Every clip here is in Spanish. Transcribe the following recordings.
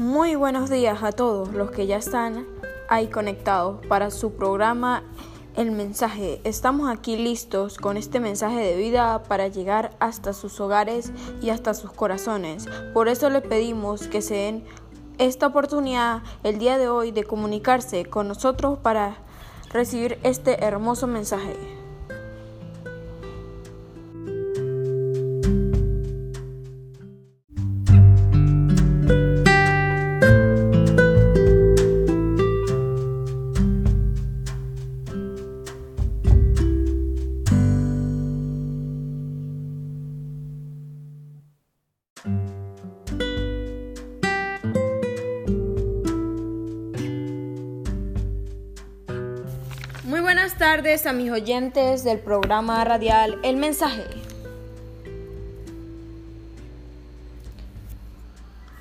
Muy buenos días a todos los que ya están ahí conectados para su programa El Mensaje. Estamos aquí listos con este mensaje de vida para llegar hasta sus hogares y hasta sus corazones. Por eso les pedimos que se den esta oportunidad el día de hoy de comunicarse con nosotros para recibir este hermoso mensaje. Muy buenas tardes a mis oyentes del programa radial El Mensaje.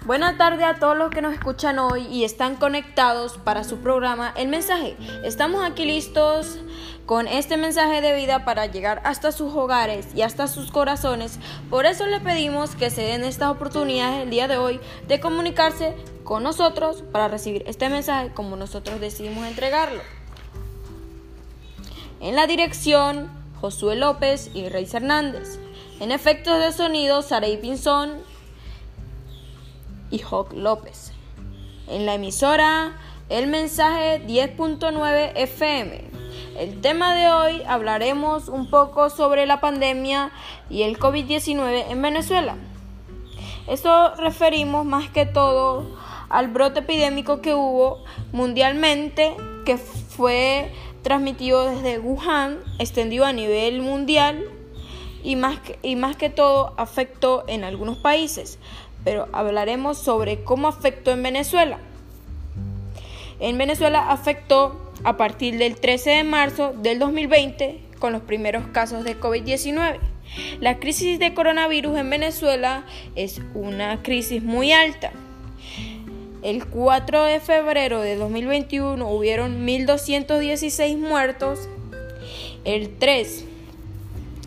Buenas tardes a todos los que nos escuchan hoy y están conectados para su programa El Mensaje. Estamos aquí listos con este mensaje de vida para llegar hasta sus hogares y hasta sus corazones. Por eso le pedimos que se den estas oportunidades el día de hoy de comunicarse con nosotros para recibir este mensaje como nosotros decidimos entregarlo. En la dirección, Josué López y Reis Hernández. En efectos de sonido, Saray Pinzón y Hawk López. En la emisora, el mensaje 10.9 FM. El tema de hoy hablaremos un poco sobre la pandemia y el COVID-19 en Venezuela. Esto referimos más que todo al brote epidémico que hubo mundialmente, que fue transmitido desde Wuhan, extendido a nivel mundial y más, que, y más que todo afectó en algunos países. Pero hablaremos sobre cómo afectó en Venezuela. En Venezuela afectó a partir del 13 de marzo del 2020 con los primeros casos de COVID-19. La crisis de coronavirus en Venezuela es una crisis muy alta. El 4 de febrero de 2021 hubieron 1.216 muertos. El 3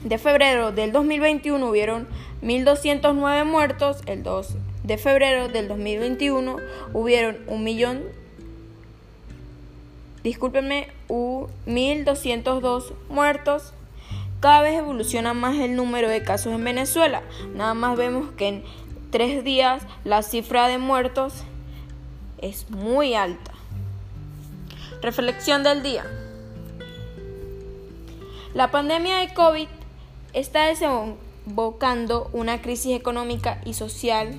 de febrero del 2021 hubieron 1.209 muertos. El 2 de febrero del 2021 hubieron un millón, discúlpenme, 1.202 muertos. Cada vez evoluciona más el número de casos en Venezuela. Nada más vemos que en tres días la cifra de muertos es muy alta. Reflexión del día. La pandemia de COVID está desembocando una crisis económica y social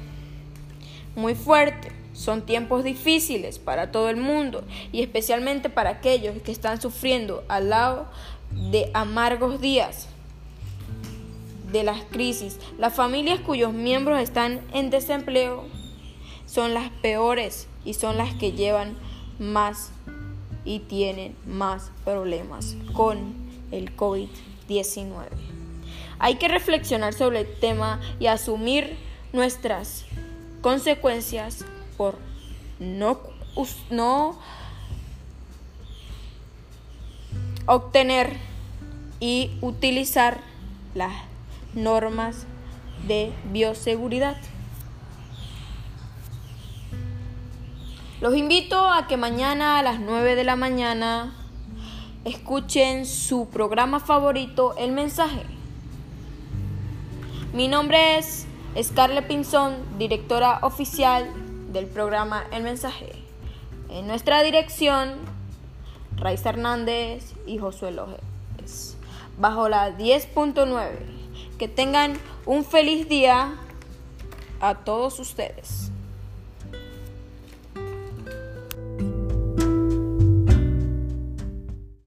muy fuerte. Son tiempos difíciles para todo el mundo y especialmente para aquellos que están sufriendo al lado de amargos días de las crisis. Las familias cuyos miembros están en desempleo son las peores y son las que llevan más y tienen más problemas con el COVID-19. Hay que reflexionar sobre el tema y asumir nuestras consecuencias por no, no obtener y utilizar las normas de bioseguridad. Los invito a que mañana a las 9 de la mañana escuchen su programa favorito, El Mensaje. Mi nombre es Scarlett Pinzón, directora oficial del programa El Mensaje. En nuestra dirección, Raiz Hernández y Josué López. Bajo la 10.9. Que tengan un feliz día a todos ustedes.